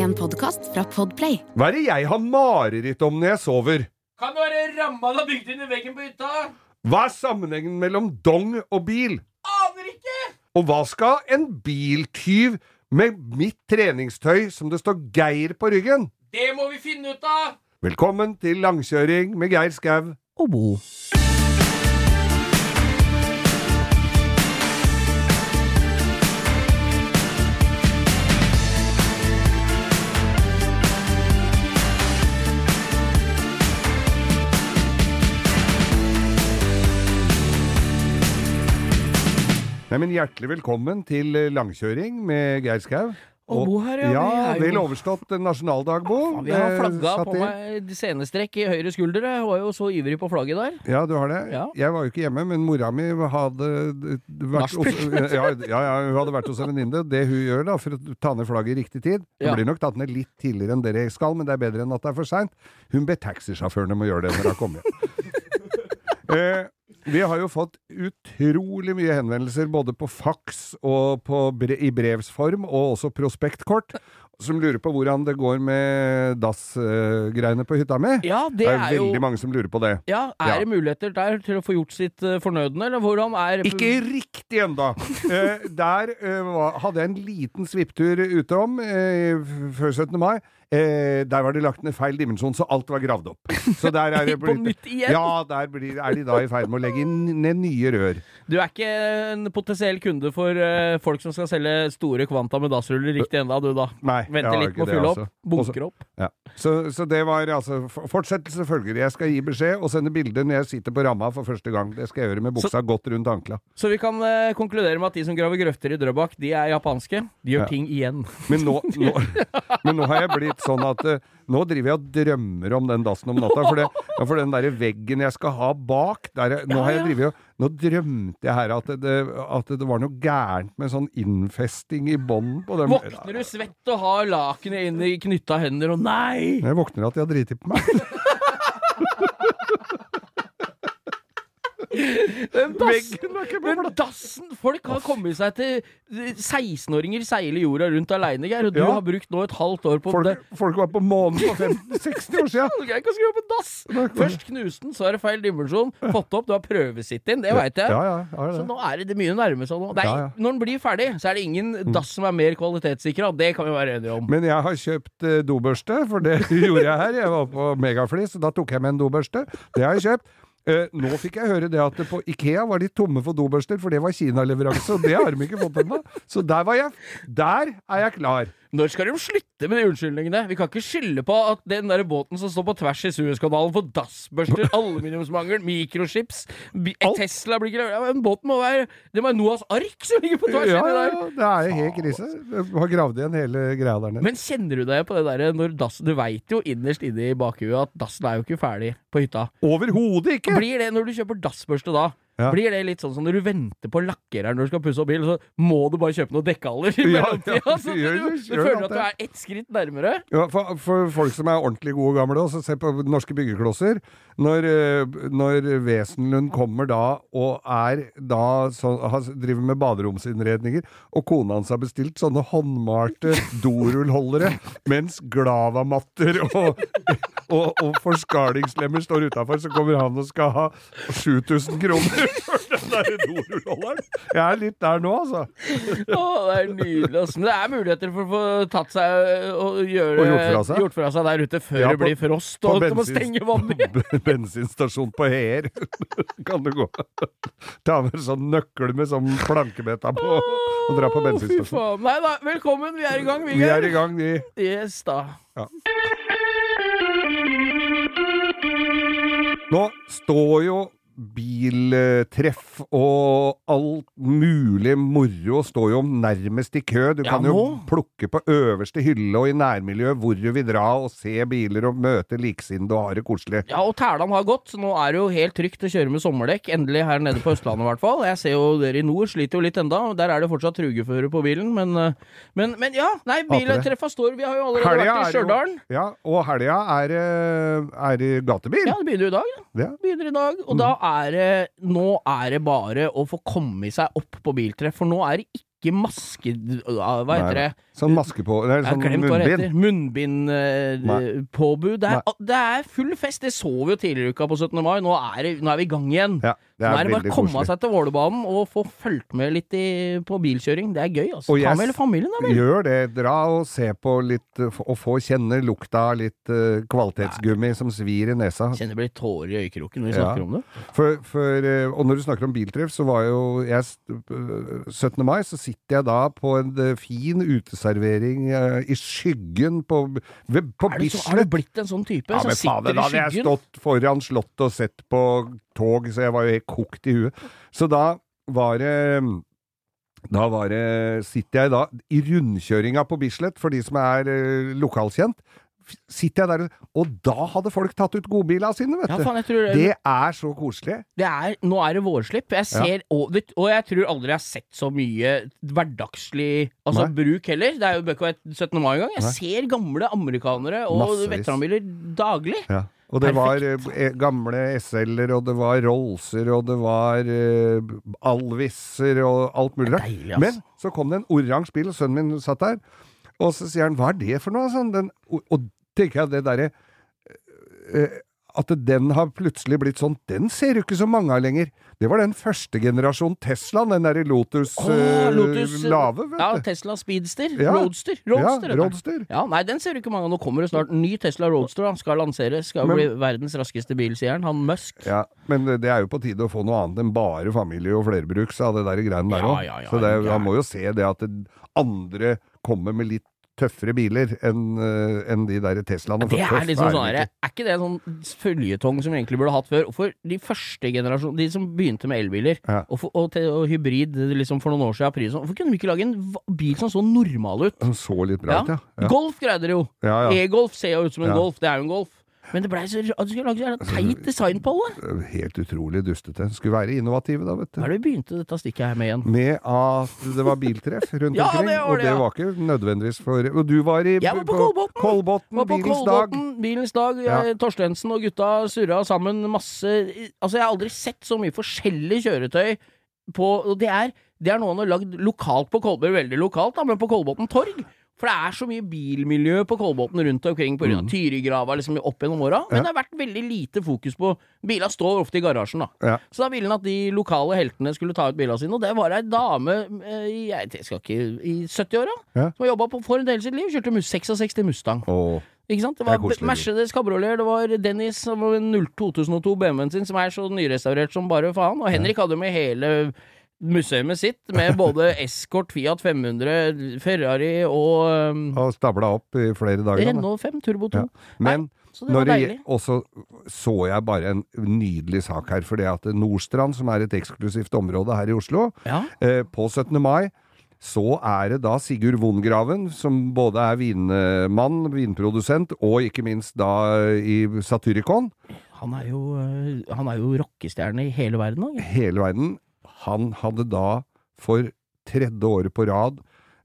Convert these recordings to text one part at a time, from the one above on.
En podkast fra Podplay. Hva er det jeg har mareritt om når jeg sover? Kan det være ramma du har bygd inn i veggen på hytta? Hva er sammenhengen mellom dong og bil? Aner ikke! Og hva skal en biltyv med mitt treningstøy som det står Geir på ryggen? Det må vi finne ut av! Velkommen til langkjøring med Geir Skau. og Bo. Nei, men Hjertelig velkommen til langkjøring med Geir Skau. Og Bo her, ja. ja. Vel overstått nasjonaldag, Bo. Ja, vi har Eh, flagga på meg senestrekk i høyre skulder. Jeg var jo så ivrig på flagget der. Ja, du har det? Ja. Jeg var jo ikke hjemme, men mora mi hadde vært hos, ja, ja, hun hadde vært hos en venninne. Det hun gjør da, for å ta ned flagget i riktig tid Det blir nok tatt ned litt tidligere enn dere skal, men det er bedre enn at det er for seint. Hun ber taxisjåførene om å gjøre det når har kommet hjem. eh, vi har jo fått utrolig mye henvendelser både på faks og på bre i brevsform, og også prospektkort, som lurer på hvordan det går med dassgreiene på hytta mi. Ja, det Det er er jo veldig mange som lurer på det. ja, Er Ja. det muligheter der til å få gjort sitt uh, fornødne, eller hvordan er Ikke riktig ennå. uh, der uh, hadde jeg en liten svipptur utom før 17. mai. Eh, der var det lagt ned feil dimensjon, så alt var gravd opp. Så der er det På blitt nytt igjen? Ja, der blir, er de da i ferd med å legge inn- ned nye rør. Du er ikke en potensiell kunde for uh, folk som skal selge store kvanta med dassruller riktig enda, du da? Nei, Venter litt på med å fylle opp. altså. Bunker opp. Ja. Så, så det var altså Fortsettelse følger. Jeg skal gi beskjed og sende bilder når jeg sitter på ramma for første gang. Det skal jeg gjøre med buksa godt rundt ankla. Så vi kan uh, konkludere med at de som graver grøfter i Drøbak, de er japanske. De gjør Ja. ting igjen. Men nå, nå, men nå har jeg blitt sånn at eh, nå driver jeg og drømmer om den dassen om natta. For, det, ja, for den derre veggen jeg skal ha bak der, Nå har jeg drivet og Nå drømte jeg her at det, at det var noe gærent med sånn innfesting i bånd på den Våkner du svett og har lakenet inn i knytta hender, og nei! Jeg våkner at de har driti på meg. Den dassen, den dassen Folk har kommet seg til 16-åringer seiler jorda rundt aleine, Geir, og du Ja. har brukt nå et halvt år på det. Folk, folk var på månen for 50-60 år siden. Du kan ikke skru opp en dass! Først knuste den, så er det feil dimensjon. Fått opp, du har prøvesitt inn, det veit jeg. Ja, ja, Så nå er det mye nærme seg nå. Nei. Når den blir ferdig, så er det ingen dass som er mer kvalitetssikra. Det kan vi være enige om. Men jeg har kjøpt eh, dobørste, for det gjorde jeg her. Jeg var på Megaflis, så da tok jeg med en dobørste. Det har jeg kjøpt. Eh, nå fikk jeg høre det at på Ikea var de tomme for dobørster, for det var Kina-leveranse, og det har de ikke fått ennå. Så der var jeg. Der er jeg klar. Når skal de slutte med de unnskyldningene? Vi kan ikke skylde på at den der båten som står på tvers i Suezkanalen får dassbørster, aluminiumsmangel, mikrochips. Tesla blir ikke ja, Båten må være Det må være Noahs ark som ligger på tvers ja, inni ja, det er jo helt krise. Har gravd igjen hele greia der nede. Men kjenner du deg på det derre når dassen Du veit jo innerst inne i bakhuet at dassen er jo ikke ferdig på hytta. Overhodet ikke! Blir det, når du kjøper dassbørste da, Ja. blir det litt sånn som når du venter på lakkereren når du skal pusse opp bil, så må du bare kjøpe noe dekkhaller i mellomtida? ja, så gjør- du, du føler at du er ett skritt nærmere? Ja, for, for folk som er ordentlig gode og gamle, også, se på norske byggeklosser. Når, eh, når Wesenlund kommer da og er da så, driver med baderomsinnredninger, og kona hans har bestilt sånne håndmalte dorullholdere, mens glavamatter og, og, og forskalingslemmer står utafor, så kommer han og skal ha 7000 kroner for den der dorullholderen. Jeg er litt der nå, altså. Å, det er nydelig. Men det er muligheter for å få tatt seg og gjøre Og gjort fra seg. gjort fra seg der ute før Ja, det blir frost, på og du må stenge vannet. bensinstasjon på Heer. kan du gå. Ta med sånn nøkkel med sånn plankebeta på og dra på faen. Nei da, velkommen. Vi er i gang, Vi er i gang, vi. Yes, da. Nå står jo biltreff og alt mulig moro står jo nærmest i kø. Du Ja, kan jo nå. plukke på øverste hylle og i nærmiljøet hvor du vil dra og se biler og møte liksinnede og ha det koselig. Ja, og Tæland har gått, så nå er det jo helt trygt å kjøre med sommerdekk. Endelig her nede på Østlandet, i hvert fall. Jeg ser jo dere i nord sliter jo litt enda. Der er det fortsatt trugeføre på bilen, men, eh, men, men ja. Nei, biltreffa står Vi har jo allerede Helga vært i Stjørdal. Ja, og helga er, eh, er i gatebil. Ja, det begynner jo i dag. da. Ja. Begynner i dag. Og da er det Nå er det bare å få komme seg opp på biltreff, for nå er det ikke maske... Hva heter det? Sånn maske på Nei, Jeg har sånn glemt hva det munnbind. heter. Munnbindpåbud. det, er- det er full fest. Det så vi jo tidligere i uka på 17. mai. Nå er, det, nå er vi i gang igjen. Ja, det nå er er det bare å komme seg til Vålerbanen og få fulgt med litt i, på bilkjøring. Det er gøy, altså. Og Ta jeg med hele familien, da vel. Gjør det. Dra og se på litt uh, Og få kjenne lukta av litt uh, kvalitetsgummi som svir i nesa. Kjenner det blir tårer i øyekroken når vi Ja. snakker om det. For, for, uh, og når du snakker om biltreff, så var jo jeg uh, 17. mai, så sitter jeg da på en uh, fin uteservering uh, i skyggen på, ved, på Er Bislett. så, har du blitt en sånn type Ja, som sitter faen, sitter da hadde jeg stått foran Slottet og sett på tog, så jeg var jo helt kokt i huet. Så da var det da var det, sitter jeg da i rundkjøringa på Bislett, for de som er eh, lokalkjent. Sitter jeg der, og da hadde folk tatt ut godbilene sine, vet Ja, du. faen, jeg tror det, er så koselig. det er, Nå er det vårslipp. Jeg ser, og, og jeg tror aldri jeg har sett så mye hverdagslig altså, Nei. bruk heller. Det er jo bør 17. mai engang. Jeg Nei. ser gamle amerikanere og Massevis. veteranbiler daglig. Ja. Og det var Perfekt. var gamle SL-er, og det var Rollser, og det var uh, Alviser, og alt mulig rart. Altså. Men så kom det en oransje bil, og sønnen min satt der, og så sier han 'hva er det for noe?' Sånn, den, og, og tenker jeg det derre eh, At den har plutselig blitt sånn, den ser du ikke så mange av lenger. Det var den første generasjon Teslaen, den derre Lotus, oh, eh, Lotus, lave, vet Ja. Tesla Speedster. Ja. Roadster. Roadster, ja. Roadster. Ja, nei, den ser du ikke mange av. Nå kommer det snart ny Tesla Roadster. Han skal lanseres. Skal Men- bli verdens raskeste bil, sier han. Han Musk. Ja, men det er jo på tide å få noe annet enn bare familie og flerbruks av det der greiene der Ja, òg. ja, ja, så det, han må jo se det at det andre kommer med litt tøffere biler enn eh, enn de der Teslaene. Det er liksom sånn her. Er ikke det en sånn føljetong som vi egentlig burde hatt før? For de første generasjon De som begynte med elbiler, Ja. og, for, og, og hybrid liksom for noen år siden, pris, hvorfor kunne vi ikke lage en bil som så normal ut? Den så litt bra ut, ja. ja. Golf greide dere jo. ja, ja. E-Golf ser jo ut som en golf. Det er jo en golf. Men det blei så ra- Du skulle lage så teit design på alle. Helt utrolig dustete. Skulle være innovative, da, vet Hva er det vi begynte dette stikket her med igjen? Med at det var biltreff rundt Ja, omkring, det var og det, det var ikke nødvendigvis for Og du var i Jeg var på Kolbotn. Kolbotn, bilens dag. Bilens dag. Ja. Torstensen og gutta surra sammen masse Altså, jeg har aldri sett så mye forskjellig kjøretøy på Og det er, det er noe han har lagd lokalt på Kolbotn, veldig lokalt, da, men på Kolbotn torg. For det er så mye bilmiljø på Kolbotn rundt omkring på grunn av Tyrigrava liksom opp gjennom åra. Men Mm. Ja. det har vært veldig lite fokus på Bilene står ofte i garasjen, da. Ja. Så da ville han at de lokale heltene skulle ta ut bilene sine, og det var ei dame eh, i, jeg skal ikke, i 70-åra Ja. som har jobba for en del sitt liv. Kjørte mus- 66 Mustang. Åh, Ikke sant? Det var. Mercedes Cabriolet, det var Dennis som var en 0 2002 BMW-en sin, som er så nyrestaurert som bare faen. Og Henrik hadde med hele museet sitt, med både Escort, Fiat 500, Ferrari og um, og stabla opp i flere dager. da. Renault 5 Turbo 2. Ja. Men Så det var deilig. og så jeg bare en nydelig sak her, for det at Nordstrand, som er et eksklusivt område her i Oslo, Ja. eh, på 17. mai, så er det da Sigurd Vongraven, som både er vinmann, vinprodusent, og ikke minst da i Satyricon, Han er jo, øh, han er jo rockestjerne i hele verden Ikke? hele verden. Han hadde da for tredje året på rad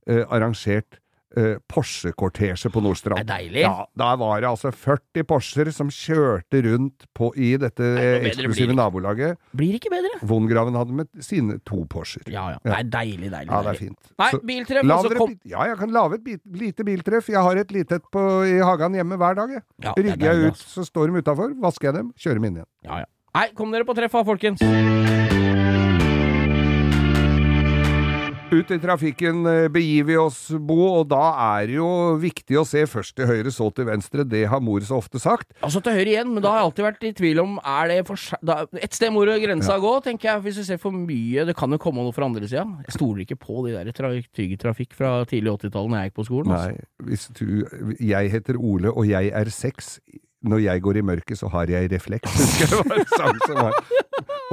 eh, arrangert eh, Porsche-kortesje på Nordstrand. Det er deilig. Ja, da var det altså 40 Porscher som kjørte rundt på, i dette Nei, eksklusive blir nabolaget. Blir ikke bedre. Vongraven hadde med sine to Porscher. Ja, ja. Det er deilig, deilig. Ja, det er fint. Nei, Så- biltreff, kom Ja, jeg kan lage et bit, lite biltreff. Jeg har et lite et i hagen hjemme hver dag. Jeg. Ja, er Rygger jeg ut, så står de utafor, vasker jeg dem, kjører dem inn igjen. Ja, ja. Nei, kom dere på treffa, folkens. Ut i trafikken eh, begir vi oss, Bo, og da er det jo viktig å se først til høyre, så til venstre. Det har mor så ofte sagt. Altså til høyre igjen, men da har jeg alltid vært i tvil om Er det for da, Et sted må grensa grensa gå, tenker jeg. Hvis du ser for mye Det kan jo komme noe fra andre sida. Jeg stoler ikke på de der tra Trygg Trafikk fra tidlig 80-tallet når jeg gikk på skolen. Altså. Nei, hvis du Jeg heter Ole, og jeg er seks. Når jeg går i mørket, så har jeg refleks. Det var en sang som var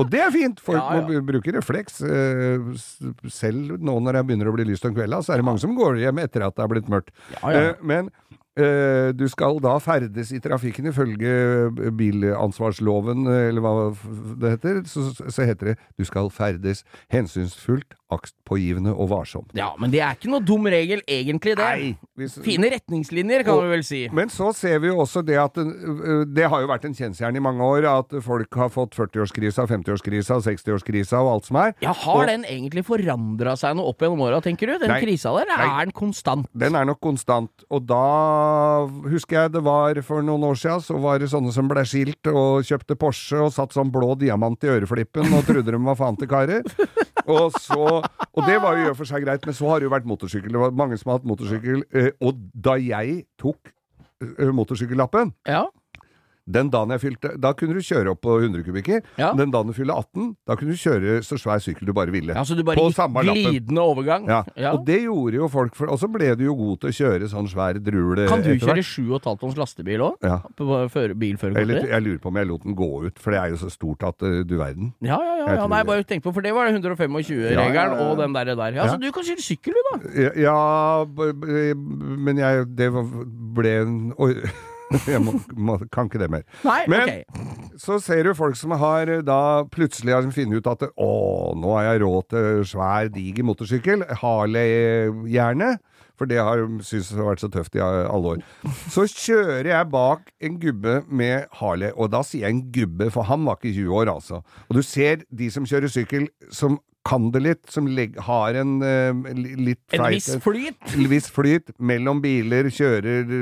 Og det er fint! Folk Ja, ja. må bruke refleks. eh, Selv nå når det begynner å bli lyst om kvelda, så er det mange som går hjem etter at det er blitt mørkt. Ja. Eh, Men eh, du skal da ferdes i trafikken ifølge bilansvarsloven, eller hva det heter. Så, så heter det du skal ferdes hensynsfullt, aktpågivende og varsom. Ja, men det er ikke noe dum regel, egentlig, det. Nei, hvis- Fine retningslinjer, kan Og- vi vel si. Men så ser vi jo også det at øh, Det har jo vært en kjensgjerne i mange år at folk har fått 40-årskrisa, 50-årskrisa, 60-årskrisa og alt som er. Ja, Har Og- den egentlig forandra seg noe opp gjennom åra, tenker du? Den Nei. krisa der, Nei. er den konstant? Den er nok konstant. Og da husker jeg det var for noen år siden, så var det sånne som ble skilt og kjøpte Porsche og satt sånn blå diamant i øreflippen og trodde de var faen til karer. Og, så, og det var jo i og for seg greit, men så har det jo vært motorsykkel. Det var mange som har hatt motorsykkel. eh, Og da jeg tok eh, motorsykkellappen Ja. Den dagen jeg fylte Da kunne du kjøre opp på 100 kubikker. Ja. Den dagen du fyller 18, da kunne du kjøre så svær sykkel du bare ville. ja, Så du bare På gikk glidende overgang? Ja. Ja. Og det gjorde jo folk, for, og så ble du jo god til å kjøre sånn svær drule Kan du kjøre 7,5 tonns lastebil òg? Ja. Bilførerkortet? jeg lurer på om jeg lot den gå ut, for det er jo så stort at uh, du verden. Ja, ja, ja. Ja nei, bare tenk på, for det var det 125-regelen Ja, ja, ja. og den der. der. Ja. Så du kan kjøre sykkel, du, da. Ja, men jeg Det ble en. Jeg må, må, kan ikke det mer. Nei, Men- okay. Så ser du folk som har eh, da plutselig har funnet ut at å, nå har jeg råd til svær, diger motorsykkel. Harley gjerne. For det har de syntes har vært så tøft i alle år. Så kjører jeg bak en gubbe med Harley, og da sier jeg en gubbe, for han var ikke 20 år, altså. Og du ser de som kjører sykkel, som kan det litt, som legg, har en uh, litt litt En viss flyt. en viss flyt mellom biler, kjører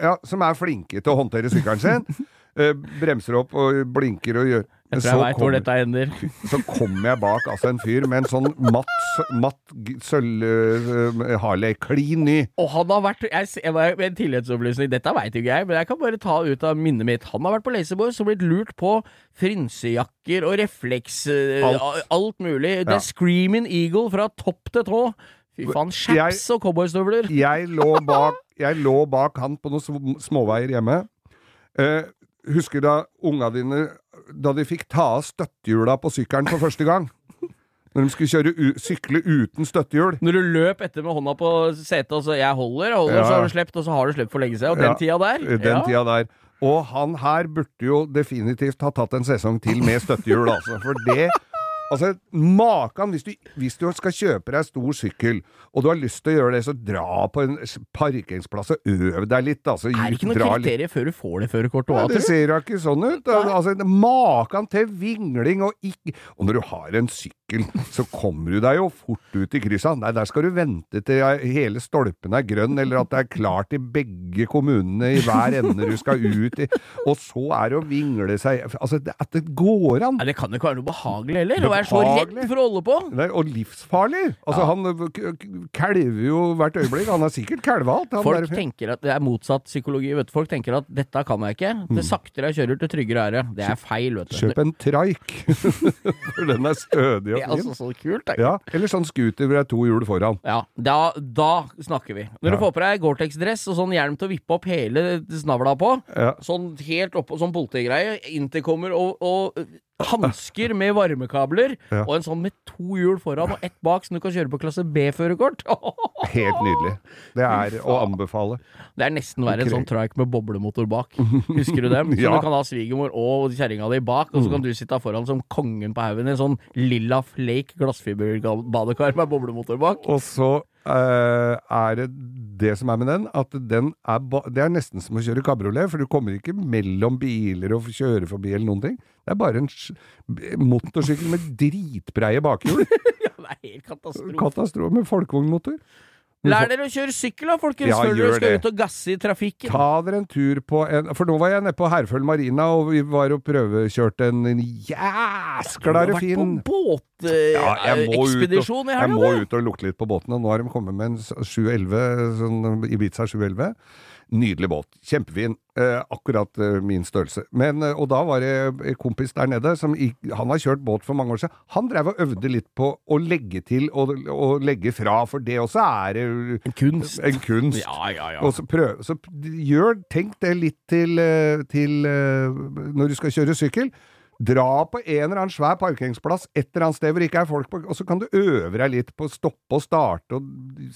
Ja, som er flinke til å håndtere sykkelen sin. uh, bremser opp og blinker og gjør Jeg tror jeg veit hvor dette ender. så kommer jeg bak altså en fyr med en sånn matt, matt sølv uh, Harley, klin ny. Og han har vært jeg, jeg, var- En tilleggsopplysning, dette veit jo ikke jeg, men jeg kan bare ta ut av minnet mitt. Han har vært på Laserboys og blitt lurt på frynsejakker og refleks eh, Alt. alt. mulig. Det Ja. er Screaming Eagle fra topp til tå. Fy faen, chaps og cowboystøvler. Jeg lå bak, jeg lå bak han på noen småveier hjemme. Eh, husker da unga dine Da de fikk ta av støttehjula på sykkelen for første gang? Når de skulle sykle uten støttehjul? Når du løp etter med hånda på setet og så 'jeg holder', jeg holder, Ja. så har du slept, og så har du sluppet for lenge siden. Og den Ja, tida der Den ja. tida der. Og han her burde jo definitivt ha tatt en sesong til med støttehjul, altså. For det Altså, Makan hvis, du- hvis du skal kjøpe deg stor sykkel, og du har lyst til å gjøre det, så dra på en parkeringsplass og øv deg litt. Altså, Er det ikke noe kriterium før du får det førerkortet òg, det tror du? ser da ikke sånn ut. Altså, Makan til vingling og ikke Og når du har en sykkel, så kommer du deg jo fort ut i kryssa. Nei, der skal du vente til hele stolpen er grønn, eller at det er klart i begge kommunene i hver ende du skal ut i. Og så er det å vingle seg Altså, at det går an. Nei, Det kan jo ikke være noe behagelig heller, være så redd for å holde på. Er, og livsfarlig. Altså, Han k- k- kalver jo hvert øyeblikk. Han har sikkert kalva alt. Han Folk tenker at det er motsatt psykologi. vet du. Folk tenker at 'dette kan jeg ikke'. Det saktere jeg kjører, til tryggere er det. Det er feil, vet du. Mm. Kjøp en traik, for den er stødig og er fin. altså så kult. Ja, eller sånn scooter hvor det er to hjul foran. Ja, da, da snakker vi. Når Ja. du får på deg Gore-Tex-dress og sånn hjelm til å vippe opp hele snavla på, Ja. sånn helt oppå sånn politigreie, intercomer og, og hansker med varmekabler, Ja. og en sånn med to hjul foran og ett bak, så du kan kjøre på klasse B-førerkort. Helt nydelig. Det er å anbefale. Det er nesten verre en sånn trike med boblemotor bak. Husker du dem? Så Ja. Så du kan ha svigermor og kjerringa di bak, og så kan du sitte foran som kongen på haugen i en sånn lilla flake glassfiberbadekar med boblemotor bak. Og så eh, er det det som er med den, at den er Det er nesten som å kjøre kabriolet, for du kommer ikke mellom biler og kjører forbi eller noen ting. Det er bare en motorsykkel med dritbreie bakhjul. Ja, det er helt katastrofe. Katastrofe med folkevognmotor. Lær dere å kjøre sykkel da, folkens, Ja, før dere skal ut og gasse i trafikken. Ta dere en tur på en For nå var jeg nede på Herføl Marina, og vi var og prøvekjørte en Du yes, fin vært på båtekspedisjon i jeg helga, må ut og lukte litt på båten, nå har de kommet med en s- 711, sånn Ibiza 711. Nydelig båt. Kjempefin. Eh, akkurat eh, min størrelse. Men, eh, og da var det en kompis der nede som Han har kjørt båt for mange år siden. Han drev og øvde litt på å legge til og, og legge fra, for det også er eh, En kunst. en kunst. Ja, ja, ja. Og så prøv, så gjør, tenk det litt til, eh, til eh, når du skal kjøre sykkel. Dra på en eller annen svær parkeringsplass et eller annet sted hvor det ikke er folk på, og så kan du øve deg litt på å stoppe og starte og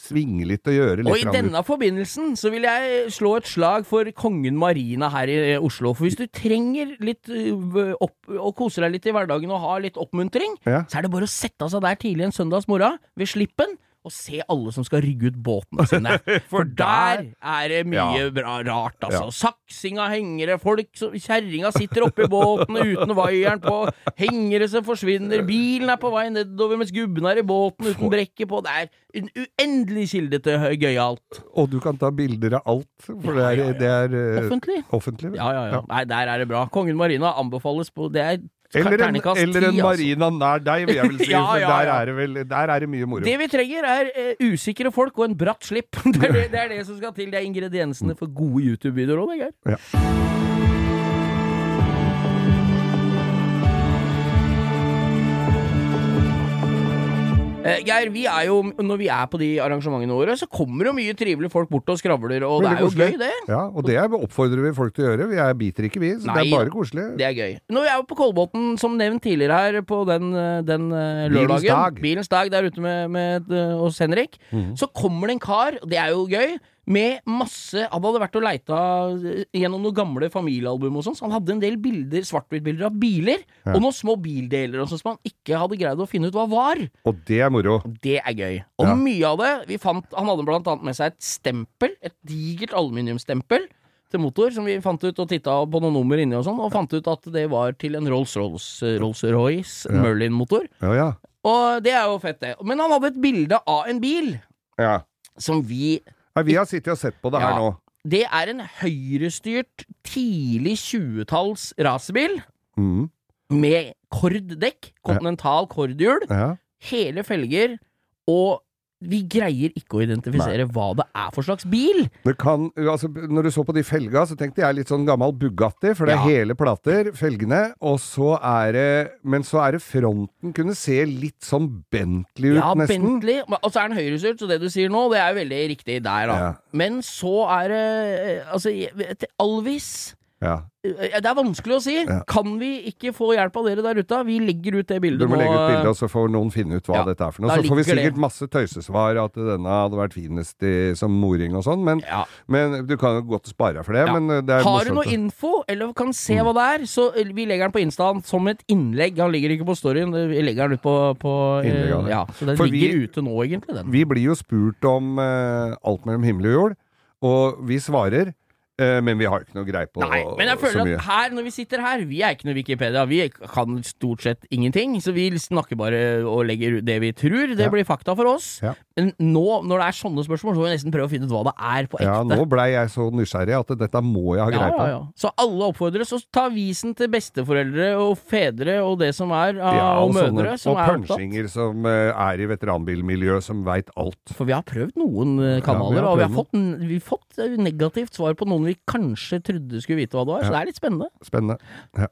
svinge litt og gjøre litt. Og i denne forbindelsen så vil jeg slå et slag for Kongen Marina her i eh, Oslo. For hvis du trenger litt øh, opp, å kose deg litt i hverdagen og ha litt oppmuntring, Ja. så er det bare å sette seg der tidlig en søndags morgen ved slippen. Og se alle som skal rygge ut båtene sine. For der er det mye Ja. bra rart, altså. Saksinga hengere, folk Kjerringa sitter oppi båten uten vaieren på, hengere som forsvinner, bilen er på vei nedover mens gubben er i båten uten brekket på. Det er en uendelig kilde til gøyalt. Og du kan ta bilder av alt, for det er, det er uh, Offentlig. offentlig. Ja, ja, ja. Nei, der er det bra. Kongen Marina anbefales på Det er Eller en, eller en 10, altså. marina nær deg, vil jeg vel si. Ja, ja, ja, der, er vel, der er det mye moro. Det vi trenger, er uh, usikre folk og en bratt slipp. Det er det, det er det som skal til. Det er ingrediensene for gode YouTube-videoer òg, det, Geir. Ja. Geir, vi er jo, når vi er på de arrangementene våre, så kommer jo mye trivelige folk bort og skravler, og det Veldig er jo koselig. gøy, det. Ja, og det er- oppfordrer vi folk til å gjøre. Vi er, biter ikke, vi. Så det er bare koselig. Det er gøy. Når vi er jo på Kolbotn, som nevnt tidligere her, på den, eh, den lørdagen, Bilens dag. Bilens dag der ute med, med eh, oss Henrik, mm. så kommer det en kar, og det er jo gøy, med masse Han hadde vært og leita gjennom noen gamle familiealbum og sånn, så han hadde en del bilder, svart-hvitt-bilder av biler, Ja. og noen små bildeler og sånn som han ikke hadde greid å finne ut hva var. Og det er moro. Det er gøy. Og Ja. mye av det vi fant, Han hadde blant annet med seg et stempel, et digert aluminiumsstempel til motor, som vi fant ut og titta på noen nummer inni og sånn, og fant ut at det var til en Rolls-Royce Rolls Rolls Ja. Merlin-motor. Ja, ja. Og det er jo fett, det. Men han hadde et bilde av en bil ja. som vi Nei, vi har sittet og sett på det her Ja. nå. Det er en høyrestyrt, tidlig 20-talls racerbil Mm. med korddekk, kontinental kordhjul, Ja. hele felger, og vi greier ikke å identifisere hva det er for slags bil. Det kan, altså, når du så på de felga, så tenkte jeg litt sånn gammel Bugatti, for det er Ja. hele plater, felgene, og så er det Men så er det fronten kunne se litt sånn Bentley ut, Ja, nesten. Bentley. Og så er den høyresult, så det du sier nå, det er jo veldig riktig der, da. Ja. Men så er det eh, Altså, Alvis Ja. eh, Det er vanskelig å si. Ja. Kan vi ikke få hjelp av dere der ute? Vi legger ut det bildet Du må legge ut bildet, og så får noen finne ut hva Ja, dette er for noe. Så får vi sikkert det. masse tøysesvar at denne hadde vært finest i, som moring og sånn, men, Ja. men du kan jo godt spare for det. Men eh, det er Har du noe info, eller kan se hva det er, så eh, vi legger den på Instaen som et innlegg. Han ligger ikke på storyen, vi legger den ut på, på eh, Innlegg. Ja, så den For ligger vi- ute nå, egentlig, den. Vi blir jo spurt om uh, alt mellom himmel og jord, og vi svarer, eh, men vi har ikke noe greie på Nei, men jeg føler at her, når vi sitter her, vi er ikke noe Wikipedia. Vi kan stort sett ingenting, så vi snakker bare og legger det vi tror. Det Ja. blir fakta for oss. Ja. Men nå, når det er sånne spørsmål, så må vi nesten prøve å finne ut hva det er på ekte. Ja, nå blei jeg så nysgjerrig at dette må jeg ha greie på. ja. Så alle oppfordres å ta visen til besteforeldre og fedre og det som er, av- Ja, og, sånne- mødre som og er punsjinger som eh, er i veteranbilmiljøet, som veit alt. For vi har prøvd noen eh, kanaler, vi har og vi har fått, vi har fått eh, negativt svar på noen vi kanskje trodde skulle vite hva det var, så det er litt spennende. Spennende. Ja.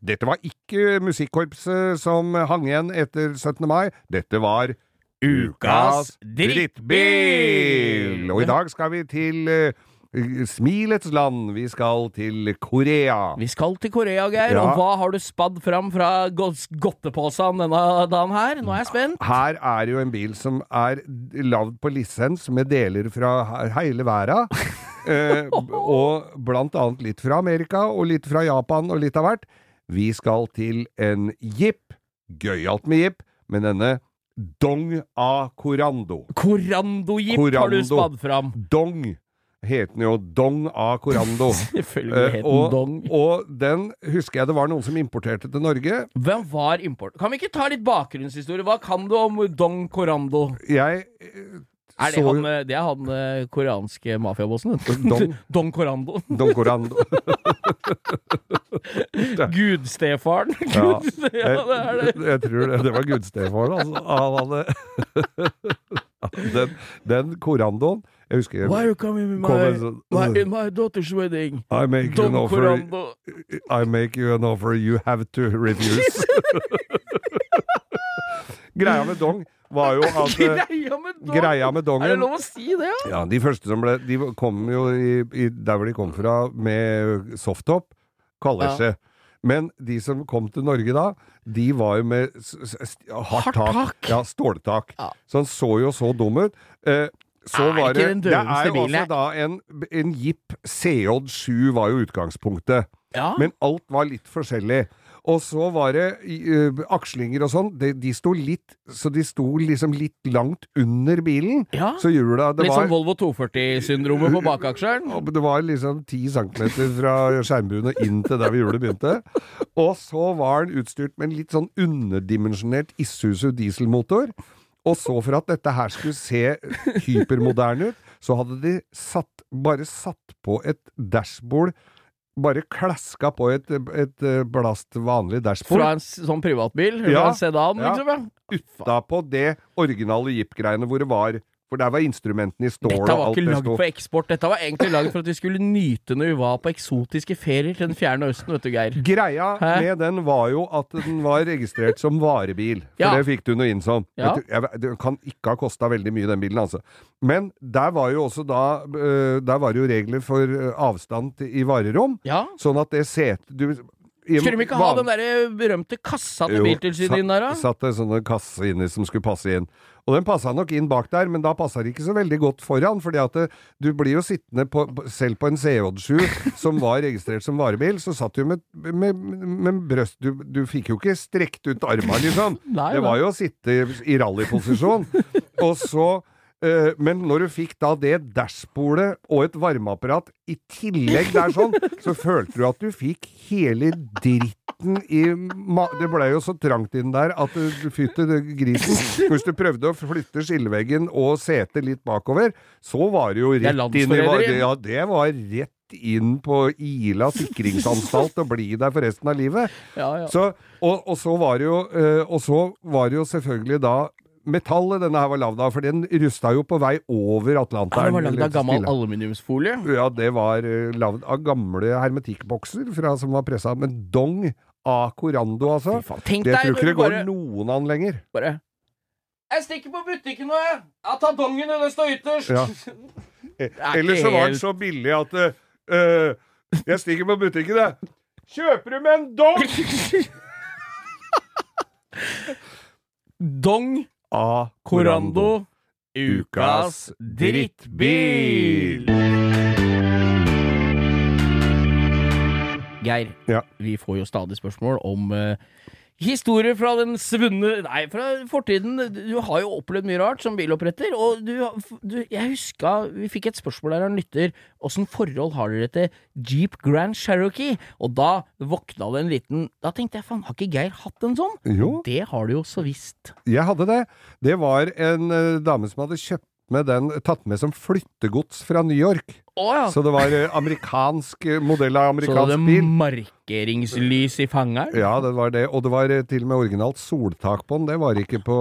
Dette var ikke musikkorpset som hang igjen etter 17. mai. Dette var Ukas drittbil! Og i dag skal vi til eh, Smilets land. Vi skal til Korea. Vi skal til Korea, Geir, Ja. og hva har du spadd fram fra godteposen denne dagen her? Nå er jeg spent. Her er jo en bil som er lagd på lisens med deler fra he- hele verden. eh, og blant annet litt fra Amerika, og litt fra Japan, og litt av hvert. Vi skal til en jeep. Gøyalt med jeep, men denne Dong A Corando. Corando-jeep har du spadd fram. Dong heter den jo. Dong A Corando. Selvfølgelig Eh, het den og, Dong. og den husker jeg det var noen som importerte til Norge. Hvem var import? Kan vi ikke ta litt bakgrunnshistorie? Hva kan du om Dong Korando? Jeg eh, Er det, han, eh, det er han koreanske mafiabossen? Dong. Don Korando. Dong Corando. Gudstefaren. Ja. Gud, ja, det er det. Jeg, jeg tror det, det var Gudstefaren, altså. Han hadde den, den korandoen Jeg husker Why are you coming in my, sånn, my, in my daughter's wedding? I make you an offer I make you an offer you have to refuse. Greia med dong var jo at eh, Greia med dong! Greia med Er det dongen lov å si det, ja? Ja, de første som ble De kom jo i, i der hvor de kom fra med softtop, kalesje. Men de som kom til Norge da, de var jo med hardt tak. Ja, ståltak. Ja. Så han så jo så dum ut. Eh, så Er var ikke det den Det er jo altså da en, en Jeep CJ7 var jo utgangspunktet. Ja. Men alt var litt forskjellig. Og så var det uh, akslinger og sånn. De, de sto litt Så de sto liksom litt langt under bilen. Ja. Så hjula det Litt var som Volvo 240-syndromet på bakaksjeren. Det var liksom ti centimeter fra skjermbuen og inn til der hvor hjulet begynte. Og så var den utstyrt med en litt sånn underdimensjonert Isuzu dieselmotor. Og så for at dette her skulle se hypermoderne ut, så hadde de satt, bare satt på et dashbord bare klaska på et, et blast vanlig dashbord. Fra en sånn privatbil? Ja. En sedan, Ja. liksom? Ja. Utapå det originale Jeep-greiene hvor det var For der var instrumentene i stål Dette og var alt ikke det lagd sto. for eksport. Dette var egentlig lagd for at vi skulle nyte når vi var på eksotiske ferier til den fjerne østen, vet du, Geir. Greia Hæ? med den var jo at den var registrert som varebil. For Ja. det fikk du noe inn som. Ja. Vet du, jeg, det kan ikke ha kosta veldig mye, den bilen, altså. Men der var jo også da øh, Der var jo regler for øh, avstand i varerom. Ja. Sånn at det setet Skulle de ikke ha den der berømte kassa til Biltilsynet inn der, da? Satt det sånne kasse inni som skulle passe inn. Og den passa nok inn bak der, men da passa det ikke så veldig godt foran. fordi at det, du blir jo sittende på, selv på en CJ7 som var registrert som varebil, så satt du med, med, med brøst du, du fikk jo ikke strekt ut armene, liksom. Nei, det var jo å sitte i rallyposisjon. Og så eh, men når du fikk da det dashbordet og et varmeapparat i tillegg der sånn, så følte du at du fikk hele dritten i ma Det blei jo så trangt inn der at du, fytte grisen. Hvis du prøvde å flytte skilleveggen og setet litt bakover, så var det jo rett inn i. Ja, det var rett inn på Ila sikringsanstalt og bli der for resten av livet. Ja, ja. Så, og, og så var det jo eh, Og så var det jo selvfølgelig da metallet denne her var lagd av, for den rusta jo på vei over Ja, den det var lagd av gammel Stille. aluminiumsfolie. Ja, det var uh, lagd av gamle hermetikkbokser fra, som var pressa Men dong a Corando, altså. Fy faen. Tenk Det tror ikke det går bare, noen an lenger. bare Jeg stikker på butikken nå, jeg. Jeg tar dongen, og den står ytterst. Ja. er Eller så var den så billig at uh, Jeg stikker på butikken, jeg. Kjøper du med en dong Dong av Corando, Ukas drittbil. Geir, Ja. vi får jo stadig spørsmål om eh, historier fra den svunne Nei, fra fortiden. Du har jo opplevd mye rart som biloppretter, og du, du Jeg huska vi fikk et spørsmål der av en lytter. Åssen forhold har dere til Jeep Grand Cherokee? Og da våkna det en liten Da tenkte jeg faen, har ikke Geir hatt en sånn? Jo. Det har du jo så visst. Jeg hadde det. Det var en eh, dame som hadde kjøpt med den, tatt med som flyttegods fra New York. Oh, ja. Så det var eh, amerikansk eh, modell av amerikansk bil. Så det var markeringslys i fangeren? Ja, det var det. Og det var eh, til og med originalt soltak på den. Det var ikke på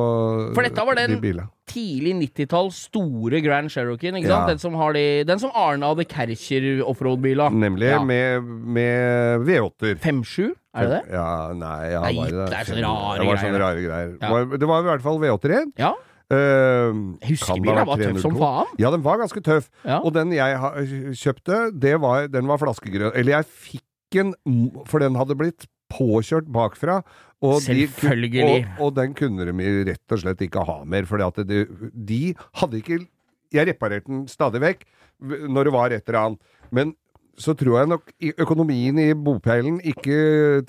For dette var den- de. Tidlig 90-tall, store Grand Cherokeen, ikke Ja. sant? Den som, har de, den som Arne hadde Kercher offroad-bila. Nemlig Ja. med, med V8-er. 5-7, er det det? Ja, nei, ja, Nei, var det er sånne rare det var sånne rare greier. Ja. Det var- Det var i hvert fall V8-er igjen. Ja. Uh, Huskebilen var tøff som faen. Ja, den var ganske tøff. Ja. Og den jeg kjøpte, det var, den var flaskegrønn. Eller jeg fikk en, for den hadde blitt påkjørt bakfra. Og de Selvfølgelig. og, og den kunne de rett og slett ikke ha mer, for de, de hadde ikke Jeg reparerte den stadig vekk når det var et eller annet. Men så tror jeg nok økonomien i bopeilen ikke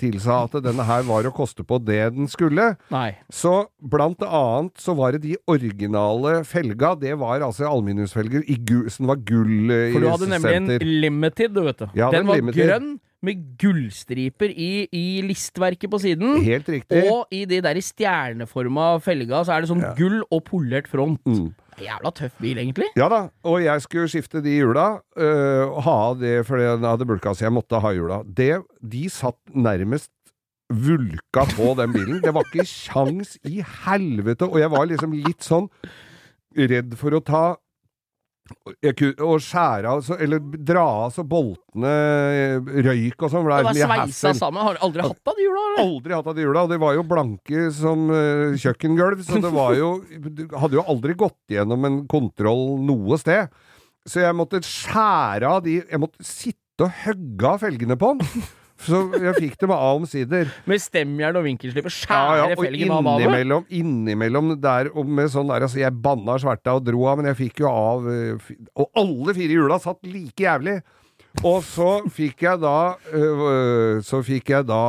tilsa at denne her var å koste på det den skulle. Nei. Så blant annet så var det de originale felga, det var altså aluminiumsfelger i gull, som var gull eh, For du hadde nemlig en limited, du vet du. Ja, den den var limited. grønn med gullstriper i, i listverket på siden. Helt riktig. Og i de der i stjerneforma felga så er det sånn Ja. gull og polert front. Mm. Jævla tøff bil, egentlig. Ja da, og jeg skulle skifte de hjula, øh, og ha av det fordi jeg hadde bulka, så jeg måtte ha hjula. Det, de satt nærmest vulka på den bilen. Det var ikke sjans i helvete, og jeg var liksom litt sånn redd for å ta og skjære av, så, eller dra av så boltene eh, røyk og sånn. Det Det var sveisa sammen. Har aldri hatt av de hjula? Aldri hatt av de hjula, og de var jo blanke som uh, kjøkkengulv, så det var jo Du hadde jo aldri gått gjennom en kontroll noe sted. Så jeg måtte skjære av de Jeg måtte sitte og hogge av felgene på den. Så jeg fikk dem av omsider. Med stemjern og vinkelslipper. Skjære ja, og felgen av badet. innimellom, innimellom der og med sånn der Altså, jeg banna sverta og dro av, men jeg fikk jo av eh, Og alle fire hjula satt like jævlig! Og så fikk jeg da øh, Så fikk jeg da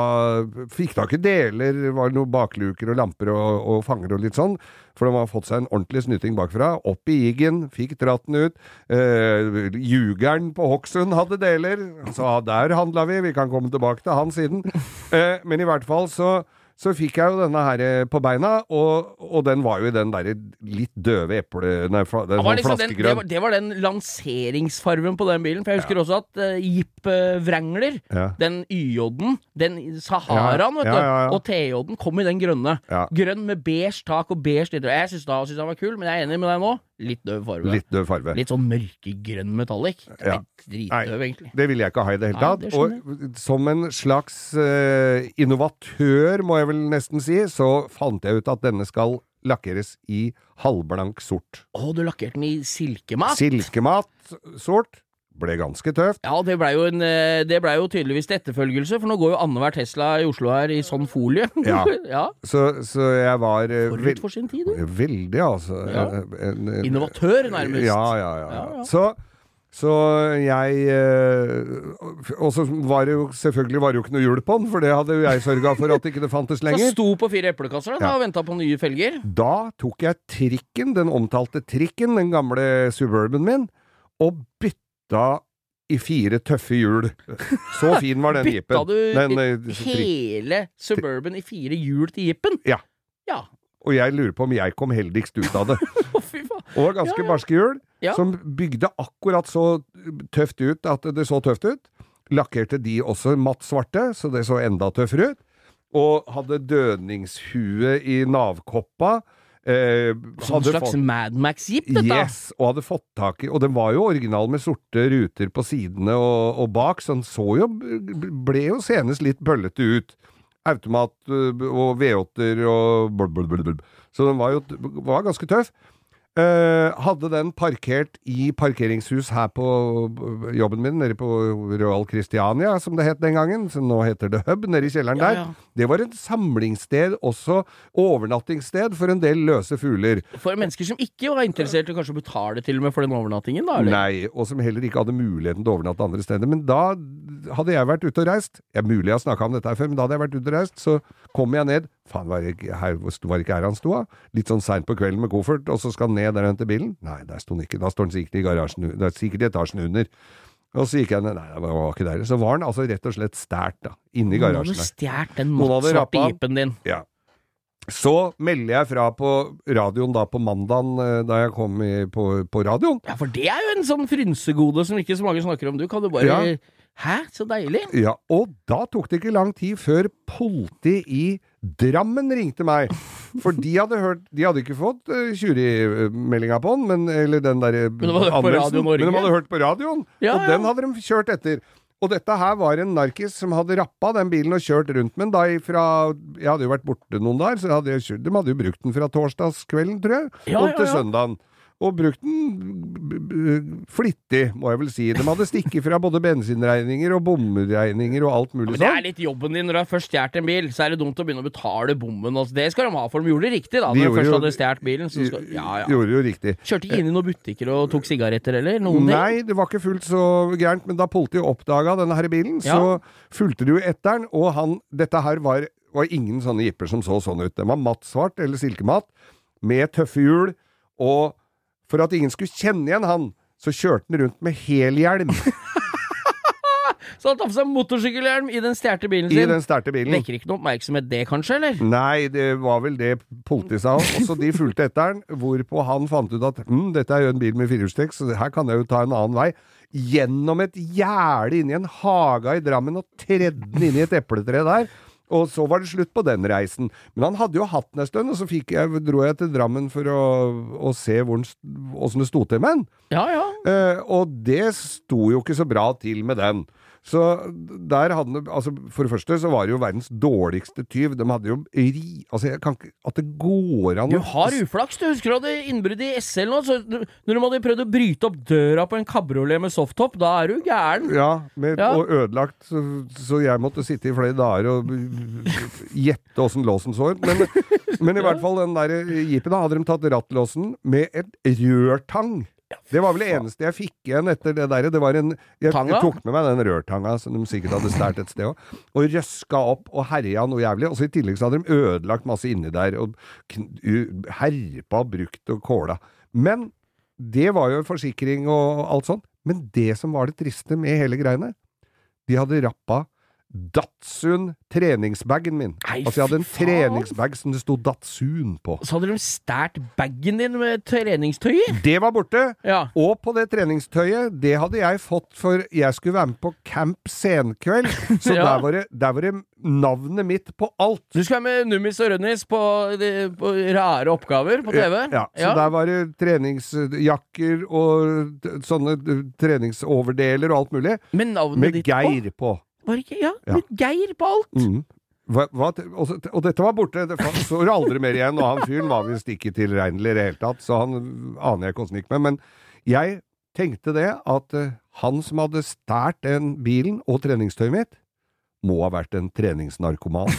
Fikk tak i deler, var noen bakluker og lamper og, og fanger og litt sånn. For de har fått seg en ordentlig snyting bakfra. Opp i jiggen, fikk dratt den ut. Øh, Jugeren på Hokksund hadde deler, så der handla vi. Vi kan komme tilbake til han siden. Eh, men i hvert fall så så fikk jeg jo denne her eh, på beina, og, og den var jo i den derre litt døve eple... Nei, fla, den sånn liksom den, det, var, det var den lanseringsfarven på den bilen. For jeg husker også at uh, Jeep uh, Wrangler, Ja. den Y-en, den Saharaen, vet Ja, du, ja, ja. og T-en kom i den grønne. Ja. Grønn med beige tak og beige liter. Jeg syns da synes han var kul, men jeg er enig med deg nå. Litt døv farge. Litt døv farge. Litt sånn mørkegrønn metallic. Ja. Dritdøv, egentlig. Det ville jeg ikke ha i det hele tatt. og som en slags uh, innovatør, må jeg vel nesten si, så fant jeg ut at denne skal lakkeres i halvblank sort. Å, du lakkerte den i silkemat? Silkemat sort ble ganske tøft. Ja, det blei jo, en, eh, det ble jo tydeligvis til etterfølgelse, for nå går jo annenhver Tesla i Oslo her i sånn folie. Ja. ja. Så, så jeg var eh, Forut for sin tid, du. Veldig, altså. Ja. En- en- Innovatør, nærmest. Ja, ja, ja. Ja, ja. Så, så jeg eh, Og så var det jo selvfølgelig var det jo ikke noe hjul på den, for det hadde jo jeg sørga for at ikke det fantes Så sto på fire eplekasser da, Ja. og venta på nye felger. Da tok jeg trikken, den omtalte trikken, den gamle Suburban min, og bytta i fire tøffe hjul. Så fin var den Bytta du Den, eh, hele Suburban i fire hjul til jeepen? Ja. Ja. Og jeg lurer på om jeg kom heldigst ut av det. Og ganske Ja, ja. barske hjul, Ja. som bygde akkurat så tøft ut at det så tøft ut. Lakkerte de også matt svarte, så det så enda tøffere ut. Og hadde dødningshue i navkoppa. Eh, Som en slags fått- Mad Max-jeep, dette. Yes, og hadde fått tak i Og den var jo original med sorte ruter på sidene og, og bak, så den så jo Ble jo senest litt bøllete ut. Automat øh, og V8-er og blub. Så den var jo var ganske tøff. Eh, hadde den parkert i parkeringshus her på jobben min, nede på Royal Christiania, som det het den gangen, som nå heter det Hub, nede i kjelleren Ja, der. ja. Det var et samlingssted, også overnattingssted, for en del løse fugler. For mennesker som ikke var interessert i kanskje å betale til og med for den overnattingen, da? Eller? Nei, og som heller ikke hadde muligheten til å overnatte andre steder. Men da hadde jeg vært ute og reist. Er mulig jeg har snakka om dette her før, men da hadde jeg vært ute og reist. Så kom jeg ned. Faen, var det her, var det ikke her han sto, da? Litt sånn seint på kvelden med koffert, og så skal han ned der og hente bilen? Nei, der sto han ikke. Da står han sikkert i garasjen. Det er sikkert i etasjen under. Og så gikk jeg ned. Nei, det var ikke der. Så var han altså rett og slett stjålet, da. Inni Noen garasjen hadde der. stjålet den Noen hadde mattsvarte rappa. jeepen din. Ja. Så melder jeg fra på radioen da på mandagen, eh, da jeg kom i, på, på radioen. Ja, for det er jo en sånn frynsegode som ikke så mange snakker om. Du kan jo bare Ja. Hæ, så deilig. Ja, og da tok det ikke lang tid før politiet i Drammen ringte meg. For de hadde hørt De hadde ikke fått uh, på den, men, eller den der Men de hadde hørt på Radio Men de hadde hørt på radioen, Ja, og ja. den hadde de kjørt etter. Og dette her var en narkis som hadde rappa den bilen og kjørt rundt med den da ifra Jeg hadde jo vært borte noen dager, så hadde kjørt, de hadde jo brukt den fra torsdagskvelden, tror jeg, Ja, og ja, til søndagen. Og brukt den flittig, må jeg vel si. De hadde stikket fra både bensinregninger og bomregninger og alt mulig Men det er sånn. litt jobben din når du har først stjålet en bil. Så er det dumt å begynne å betale bommen. Altså, det skal de ha, for de gjorde det riktig da når de de først hadde stjålet bilen. Så skal, ja, ja. Gjorde jo riktig. Kjørte ikke inn i noen butikker og tok sigaretter eller noen? Nei, det var ikke fullt så gærent, men da politiet oppdaga denne her bilen, Ja. så fulgte de jo etter den, og han Dette her var, var ingen sånne jipper som så sånn ut. Den var mattsvart, eller silkematt, med tøffe hjul, og for at ingen skulle kjenne igjen han, så kjørte han rundt med helhjelm Så han tar på seg motorsykkelhjelm i den stjålne bilen sin. i den sterte bilen. Vekker ikke noe oppmerksomhet det, kanskje, eller? Nei, det var vel det politiet sa. Og så de fulgte etter han, hvorpå han fant ut at hm, dette er jo en bil med firehjulstrekk, så her kan jeg jo ta en annen vei. Gjennom et gjerde inni en hage i Drammen og tredde den inn i et epletre der. Og så var det slutt på den reisen. Men han hadde jo hatt den en stund, og så jeg, dro jeg til Drammen for å, å se hvordan s- åssen det sto til med den. Ja, ja. Eh, og det sto jo ikke så bra til med den. Så der hadde Altså, for det første så var det jo verdens dårligste tyv. De hadde jo ri... Altså, jeg kan ikke At det går an Du har uflaks. Du husker du hadde innbrudd i SL nå? Så når de hadde prøvd å bryte opp døra på en kabriolet med softtop, da er du gæren. Ja, med, Ja. og ødelagt, så, så jeg måtte sitte i flere dager og gjette åssen låsen så ut. Men, men i hvert fall den der jeepen, da hadde de tatt rattlåsen med et rørtang. Det var vel det eneste jeg fikk igjen etter det derre. Det var en, jeg, jeg tok med meg den rørtanga som de sikkert hadde stært et sted òg, og røska opp og herja noe jævlig. Og så i tillegg så hadde de ødelagt masse inni der, og herpa, brukt og kåla. Men det var jo forsikring og alt sånt. Men det som var det triste med hele greiene, de hadde rappa Datsun treningsbagen min. Nei, altså jeg hadde en treningsbag som det sto Datsun på. Så hadde de stjålet bagen din med treningstøyet? Det var borte! Ja. Og på det treningstøyet, det hadde jeg fått for jeg skulle være med på Camp Senkveld. Så Ja. der, var det, der var det navnet mitt på alt. Du skal være med Nummis og Rønnis på, på rare oppgaver på TV? Ja, så der var det treningsjakker og sånne treningsoverdeler og alt mulig. Med navnet Med ditt på? Geir på. Var det ikke? Ja, Ja. Geir på alt. Mm. Hva, hva, og, og dette var borte. Det så det aldri mer igjen. Og han fyren var visst ikke tilregnelig i det hele tatt, så han aner jeg ikke åssen gikk med. Men jeg tenkte det at uh, han som hadde stært den bilen og treningstøyet mitt, må ha vært en treningsnarkoman.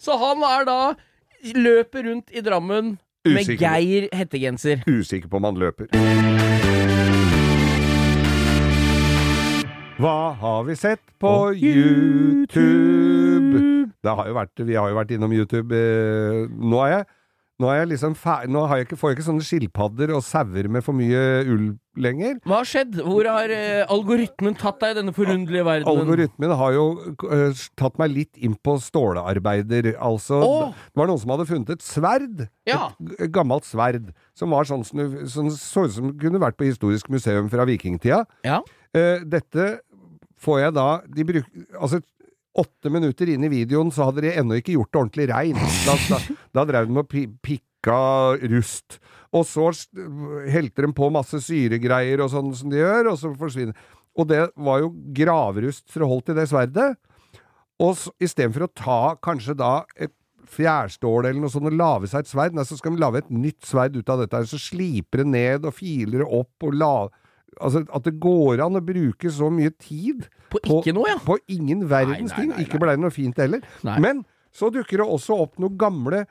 Så han er da løper rundt i Drammen med Geir hettegenser. Usikker på om han løper. Hva har vi sett på YouTube? Det har vært, vi har jo vært innom YouTube. eh, Nå er jeg, nå er jeg liksom fer- Nå har jeg ikke, får jeg ikke sånne skilpadder og sauer med for mye ull lenger. Hva har skjedd? Hvor har uh, algoritmen tatt deg i denne forunderlige verdenen? Algoritmen har jo uh, tatt meg litt inn på stålarbeider. Altså, oh. det var noen som hadde funnet et sverd. Ja. Et gammelt sverd. Som var sånn som som så ut som kunne vært på Historisk museum fra vikingtida. Ja. Uh, dette får jeg da de bruk, Altså, åtte minutter inn i videoen så hadde de ennå ikke gjort det ordentlig reint. Da, da, da drev de og å pikka rust. Og så helte de på masse syregreier og sånn som de gjør, og så forsvinner Og det var jo gravrust for å holde til det sverdet. Og istedenfor å ta kanskje da et fjærstål eller noe sånt og lage seg et sverd, nei, så skal de lage et nytt sverd ut av dette. Så sliper det ned og filer det opp og la Altså at det går an å bruke så mye tid På ikke noe, ja. på ingen verdens ting. Ikke blei det noe fint heller. Nei. Men så dukker det også opp noen gamle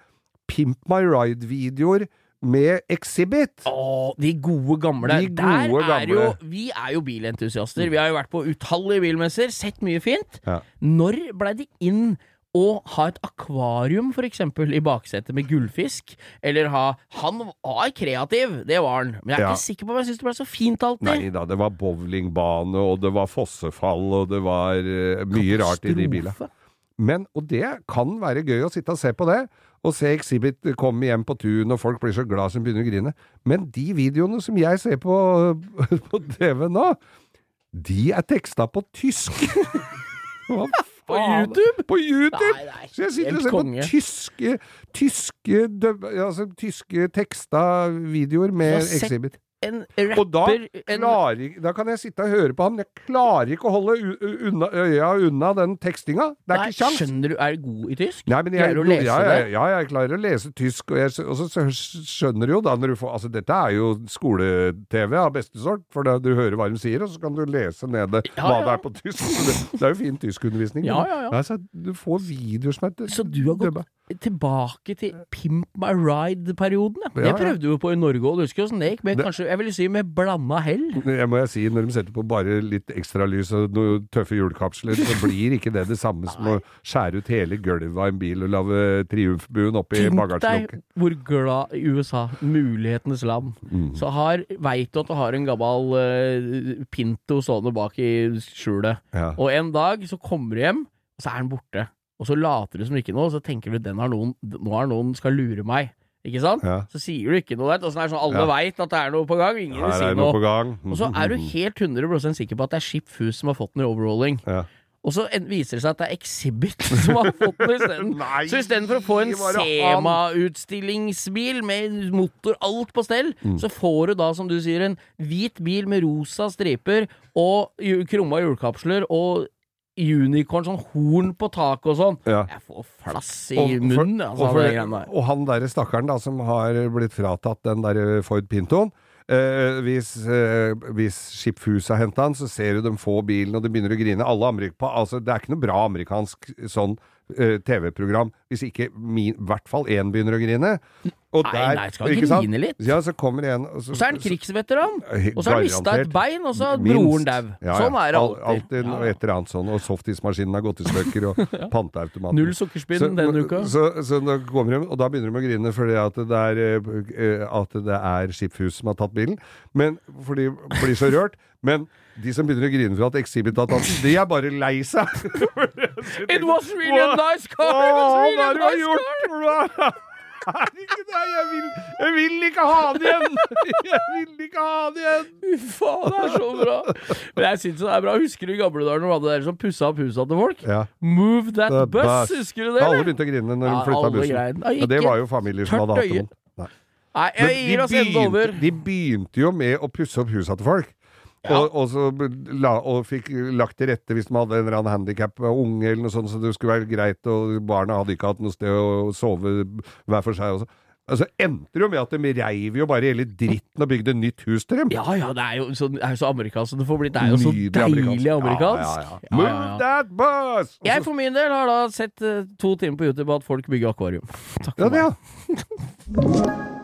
Pimp My Ride-videoer med Exhibit. Å, de gode gamle. De Der er gamle. jo. Vi er jo bilentusiaster. Vi har jo vært på utallige bilmesser, sett mye fint. Ja. Når blei det inn å ha et akvarium, for eksempel, i baksetet med gullfisk? Eller ha Han var kreativ, det var han. Men jeg er Ja. ikke sikker på om jeg syns det ble så fint alltid. Nei da, det var bowlingbane, og det var fossefall, og det var uh, mye rart i de bilene. Men, og det kan være gøy å sitte og se på det, og se Exhibit komme hjem på tun, og folk blir så glad som begynner å grine. Men de videoene som jeg ser på, på TV nå, de er teksta på tysk! Hva På? YouTube? På YouTube! Nei, nei, Så jeg sitter helt og ser på konge. tyske, tyske, altså, tyske teksta videoer med Exhibit. En Og da, klarer, en, da kan jeg sitte og høre på han, jeg klarer ikke å holde unna, øya unna den tekstinga. Det er Nei, ikke kjangs. Skjønner du, er du god i tysk? Nei, men jeg, klarer du å lese ja, jeg, det? ja, jeg klarer å lese tysk, og, jeg, og så skjønner du jo da når du får Altså, dette er jo skole-TV av beste sort, for da du hører hva de sier, og så kan du lese nede Ja, hva ja. det er på tysk. Det, det er jo fin tyskundervisning. Ja, ja, ja. Altså, du får videoer som er Så du har gått. Tilbake til Pimp My Ride-perioden, ja. Det prøvde vi på i Norge òg, du husker åssen det gikk? Med Det- kanskje, jeg vil si med blanda hell. Jeg må jeg si, når de setter på bare litt ekstra lys og noen tøffe hjulkapsler, så blir ikke det det samme som å skjære ut hele gulvet av en bil og lage triumfbuen oppi Tenk deg hvor glad i USA, mulighetenes land, Mm. så har veit du at du har en gammel uh, Pinto stående bak i skjulet. Ja. Og en dag så kommer du hjem, og så er den borte. Og så later du som ikke noe, og så tenker du den har noen, nå har noen skal lure meg. Ikke sant? Ja. Så sier du ikke noe. vet og Åssen er sånn alle Ja. veit at det er noe på gang, ingen vil si er noe. noe. Og så er du helt 100 sikker på at det er Skip Fus som har fått den i overrolling. Ja. Og så viser det seg at det er Exhibit som har fått den isteden. Så istedenfor å få en? Sema-utstillingsbil med motor, alt på stell, Mm. så får du da, som du sier, en hvit bil med rosa striper og krumma hjulkapsler og unicorn, sånn horn på taket og sånn. Ja. Jeg får flass i Og munnen, altså, og, for, og han derre stakkaren da, som har blitt fratatt den der Ford Pintoen. Eh, hvis, eh, hvis Skiphuset har henta han, så ser du dem få bilen, og de begynner å grine. Alle Amerik på, altså, det er ikke noe bra amerikansk sånn eh, TV-program hvis ikke i hvert fall én begynner å grine. Og Nei, nei, skal ikke sant? grine litt. Ja, så kommer en og Og så er han krigsveteran, Eh, og så har han mista et bein, og så er broren dau. Ja, ja. Sånn er det Al- alltid. alltid noe Ja, ja. et eller annet sånn. Og softismaskinen har gått i stykker, og panteautomaten Null sukkerspinn så, denne uka. Så, så da kommer de, og da begynner de å grine fordi at det er, eh, at det er Skipshus som har tatt bilen. Men, for de blir så rørt. Men de som begynner å grine for at Exhibit har tatt de er bare lei seg. It was really a nice car! It was really a du nice gjort? car! Herregud, jeg vil, jeg vil ikke ha den igjen! Jeg vil ikke ha den igjen! Fy faen, det er så bra! Men jeg syns det er bra. Husker du i gamle dager når du hadde dere som pussa opp husa til folk? Ja. Move that The bus, bus. husker du det? Alle begynte å grine når Ja, de flytta bussen. Ja, Ja, det var jo familier som hadde hatt den. Nei. Nei, jeg gir oss enda over. de begynte jo med å pusse opp husa til folk. Og, og, så la, og fikk lagt til rette hvis de hadde en eller annen handikap unge eller noe sånt, så det skulle være greit, og barna hadde ikke hatt noe sted å sove hver for seg. Og så. Altså endte det jo med at de reiv jo bare hele dritten og bygde nytt hus til dem. Ja ja, det er jo så, er så amerikansk det får blitt. Det er jo så Nydelig deilig amerikansk. Ja, ja, ja. Ja, Move ja, ja. that bus! Jeg for min del har da sett uh, to timer på YouTube at folk bygger akvarium. Takk for ja, for det, meg. ja.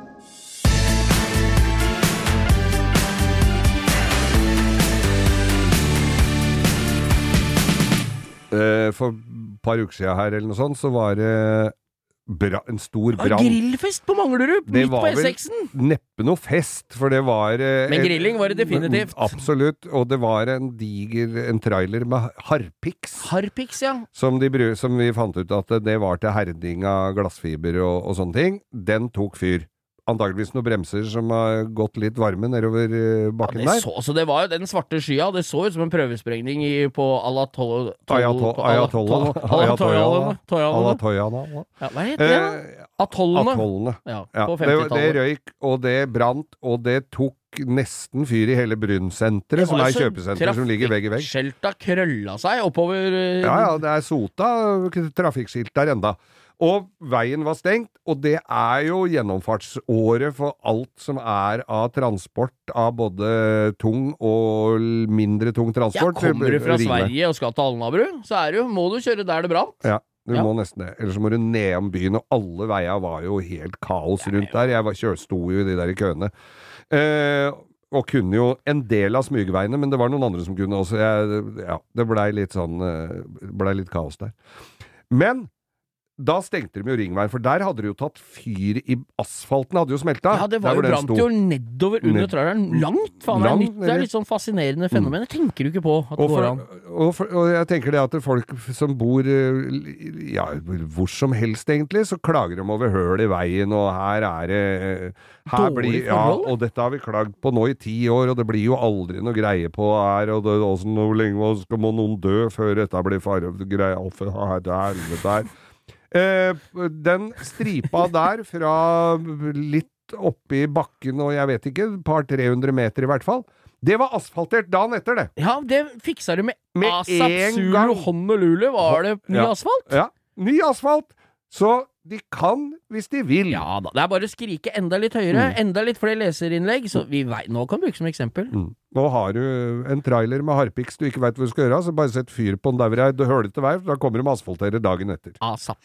For et par uker siden her, eller noe sånt, så var det bra, en stor Ah, brann. Grillfest på Manglerud, midt på var vel- E6-en! Neppe noe fest, for det var eh, Men grilling var det definitivt. Absolutt. Og det var en diger en trailer med harpiks. Harpiks, ja. Som, de, som vi fant ut at det var til herding av glassfiber og, og sånne ting. Den tok fyr. Antakeligvis noen bremser som har gått litt varme nedover bakken ja bakken det, der. så, så det var jo den svarte skya. Det så ut som en prøvesprengning i, på Ayatollah. Ayatollahene. Ja, hva heter det? Eh, Atollene. atollene. Ja, Ja, på det, det røyk, og det brant, og det tok nesten fyr i hele Brunnsenteret, som er kjøpesenteret som ligger vegg i vegg. Trafikkskilta krølla seg oppover eh, Ja, ja, det er sota trafikkskilt der enda. Og veien var stengt, og det er jo gjennomfartsåret for alt som er av transport av både tung og mindre tung transport. Ja, kommer du fra Rime. Sverige og skal til Alnabru, så er det jo, må du kjøre der det brant. Ja, du Ja. må nesten det. Eller så må du nedom byen, og alle veier var jo helt kaos rundt der. Jeg var, kjør, sto jo i de der køene. Eh, og kunne jo en del av smygveiene, men det var noen andre som kunne også. Jeg, ja, det blei litt sånn eh, blei litt kaos der. Men da stengte de jo ringveien, for der hadde det jo tatt fyr i Asfalten hadde jo smelta. Ja, det var jo brant jo nedover under Ned- traileren. Langt! Faen, det er, nytt, det er litt sånn fascinerende fenomen. Det tenker du ikke på at det går an. og, for, og jeg tenker det at folk som bor eh, ja, hvor som helst egentlig, så klager de over høl i veien, og her er det eh, her blir, ja. Og dette har vi klagd på nå i ti år, og det blir jo aldri noe greie på her, og det, også, hvor lenge skal må noen dø før dette blir farlig? greie, for helvete her. Eh, den stripa der, fra litt oppi bakken og jeg vet ikke, et par-300 meter i hvert fall, det var asfaltert dagen etter, det. Ja, det fiksa du med, Med ASAP Zulu gang. Honolulu. Var det ny Ja. asfalt? Ja, ny asfalt. Så de kan hvis de vil. Ja da. Det er bare å skrike enda litt høyere. Enda litt flere leserinnlegg. Så vi vei, nå kan du bruke som eksempel. Mm. Nå har du en trailer med harpiks du ikke veit hvor du skal gjøre, så bare sett fyr på den der hvor det er hølete vei, for da kommer de og asfalterer dagen etter. ASAP.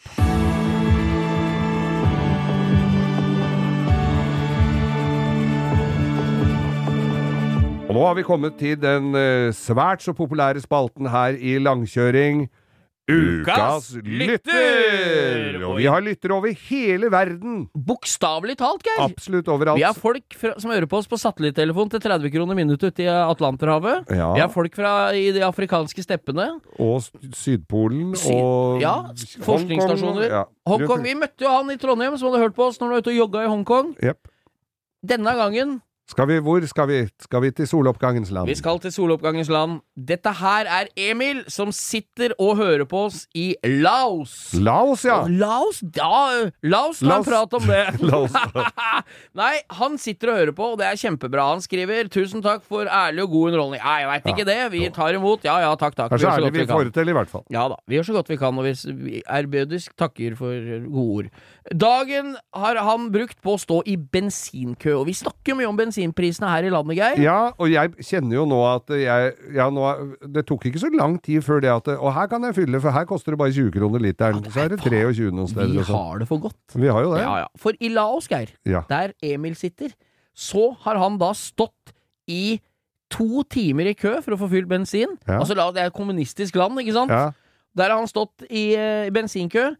Og nå har vi kommet til den eh, svært så populære spalten her i langkjøring. Ukas lytter! Og vi har lyttere over hele verden. Bokstavelig talt, Geir. Absolutt overalt. Vi har folk fra, som hører på oss på satellittelefon til 30 kroner minuttet ute i Atlanterhavet. Ja. Vi har folk fra i de afrikanske steppene. Og Sydpolen Syd- og ja, Hongkong, forskningsstasjoner. Ja. Hongkong. Vi møtte jo han i Trondheim som hadde hørt på oss når han var ute og jogga i Hongkong. Yep. Denne gangen Skal vi, hvor skal vi? Skal vi til soloppgangens land? Vi skal til soloppgangens land. Dette her er Emil, som sitter og hører på oss i Laos. Laos, ja! Laos? Ja, la oss prate Laos. om det. Laos. Nei, han sitter og hører på, og det er kjempebra. Han skriver 'tusen takk for ærlig og god underholdning'. Nei, jeg veit ikke det. Vi tar imot. Ja ja, takk, takk. Kanskje ærlig vi, vi får det til, i hvert fall. Ja da, vi gjør så godt vi kan, og vi ærbødisk takker for gode ord. Dagen har han brukt på å stå i bensinkø, og vi snakker mye om bensinprisene her i landet, Geir. Ja, og jeg kjenner jo nå at jeg ja, nå, Det tok ikke så lang tid før det at Og her kan jeg fylle, for her koster det bare 20 kroner literen. så er det 23 noen steder. Vi sånn. har det for godt. Vi har jo det. Ja, ja. For i Laos, Geir, Ja. der Emil sitter, så har han da stått i to timer i kø for å få fylt bensin. Ja. Altså, det er et kommunistisk land, ikke sant? Ja. Der har han stått i eh, bensinkø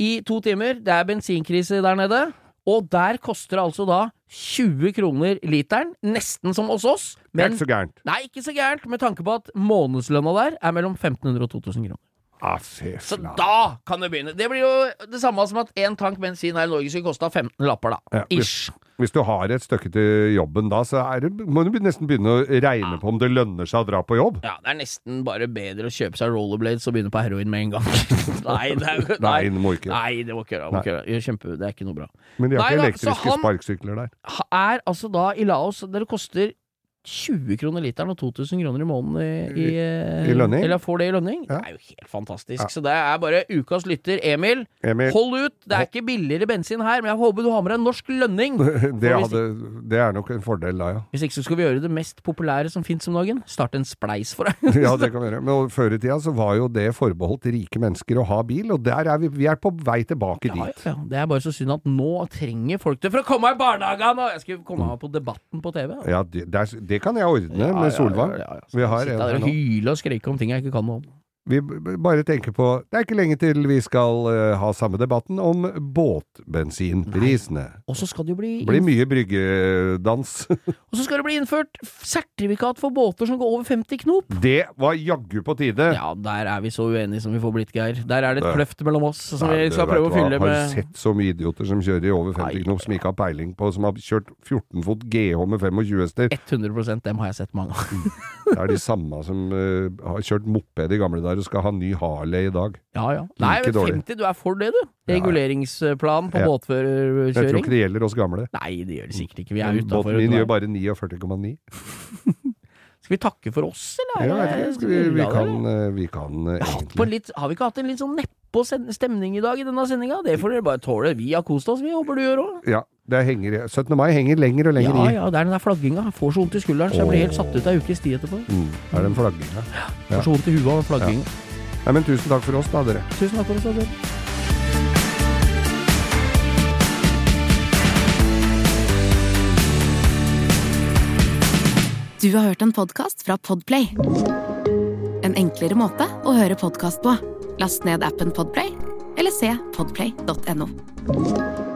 i to timer. Det er bensinkrise der nede. Og der koster det altså da 20 kroner literen, nesten som hos oss. Det er ikke så gærent. nei, ikke så gærent, med tanke på at månedslønna der er mellom 1500 og 2000 kroner. Ah, fy Så da kan det begynne. Det blir jo det samme som at én tank bensin her i Norge skulle kosta 15 lapper, da. Ja, Ish. Hvis du har et stykke til jobben da, så det, må du nesten begynne å regne på om det lønner seg å dra på jobb. Ja, det er nesten bare bedre å kjøpe seg rollerblades og begynne på heroin med en gang. nei, det er, Nei, det må ikke. Nei, det må ikke gjøre. Kjempe, det er ikke noe bra. Men de har Nei ikke da, elektriske han- sparkesykler der. Er altså da i Laos der det koster 20 kroner literen og 2000 kroner i måneden i, i, I lønning? Eller får det i lønning. Ja. Det er jo helt fantastisk. Så det er bare ukas lytter, Emil. Emil, Hold ut! Det er ikke billigere bensin her, men jeg håper du har med deg norsk lønning. det, hadde, det er nok en fordel da, ja. Hvis ikke så skal vi gjøre det mest populære som fins om dagen. Starte en spleis for deg. Ja, det kan vi gjøre. Men før i tida så var jo det forbeholdt rike mennesker å ha bil, og der er vi, vi er på vei tilbake Ja, dit. ja, Det er bare så synd at nå trenger folk det for å komme i barnehagen! og Jeg skulle komme meg på Debatten på TV. Ja, det, det, er, det kan jeg ordne med Solvang. Vi har Sitte en her og hyle og skrike om ting jeg ikke kan noe om. Vi bare tenker på Det er ikke lenge til vi skal uh, ha samme debatten om båtbensinprisene. Og så skal det jo bli blir mye bryggedans. Og så skal det bli innført sertifikat for båter som går over 50 knop. Det var jaggu på tide. Ja, der er vi så uenige som vi får blitt, Geir. Der er det et Det- kløft mellom oss som Nei, vi skal prøve å hva, fylle Har med du sett så mye idioter som kjører i over 50 Nei, knop, som ikke har peiling på, som har kjørt 14 fot GH med 25 hester? 100% dem har jeg sett mange av. Det er de samme som uh, har kjørt moped i gamle dager og skal ha ny Harley i dag. Ja, ja. Nei, Like dårlig. 50, du er for det, du? Reguleringsplan på Ja. Jeg tror ikke det gjelder oss gamle. Nei, det gjør det sikkert ikke. Vi er utafor. Båten min gjør bare 49,9. Skal vi takke for oss, eller? Ja, jeg vi, vi kan, eh, vi kan eh, egentlig litt, har vi ikke hatt en litt sånn nedpå stemning i dag i denne sendinga? Det får dere bare tåle. Vi har kost oss, vi. Håper du gjør òg. Ja, henger, 17. mai henger lenger og lenger Ja, i. ja, det er den der flagginga. Jeg får så vondt i skulderen, så jeg blir helt satt ut ei ukes tid etterpå. Mm, er den flagginga. Får så vondt i huet av flagging. Nei, men tusen takk for oss, da, dere. Tusen takk for oss. Adrian. Du har hørt en podkast fra Podplay. En enklere måte å høre podkast på. Last ned appen Podplay, eller se podplay.no.